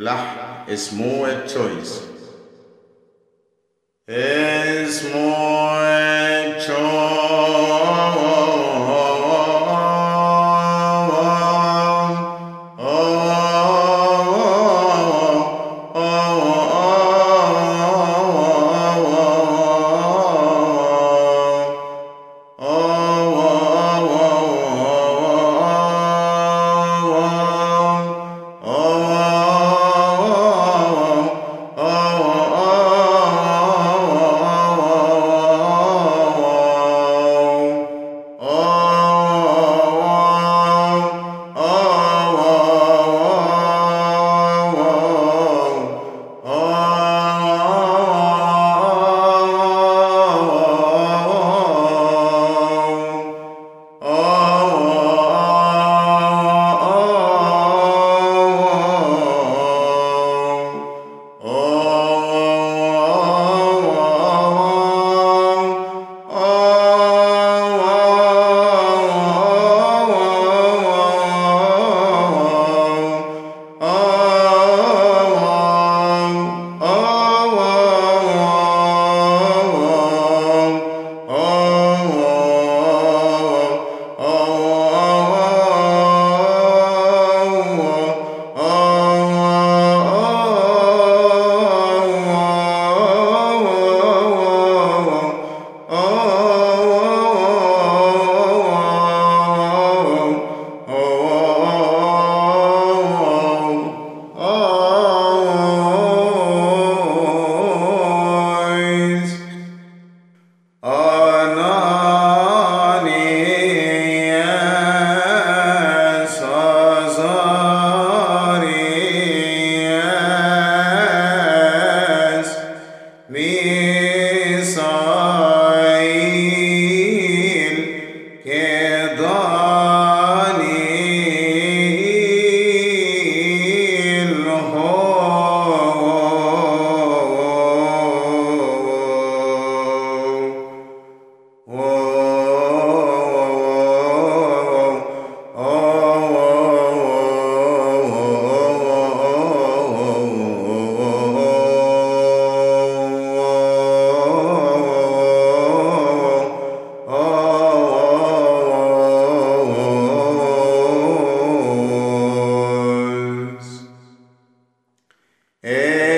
La is more a choice. It's more a choice. song. É.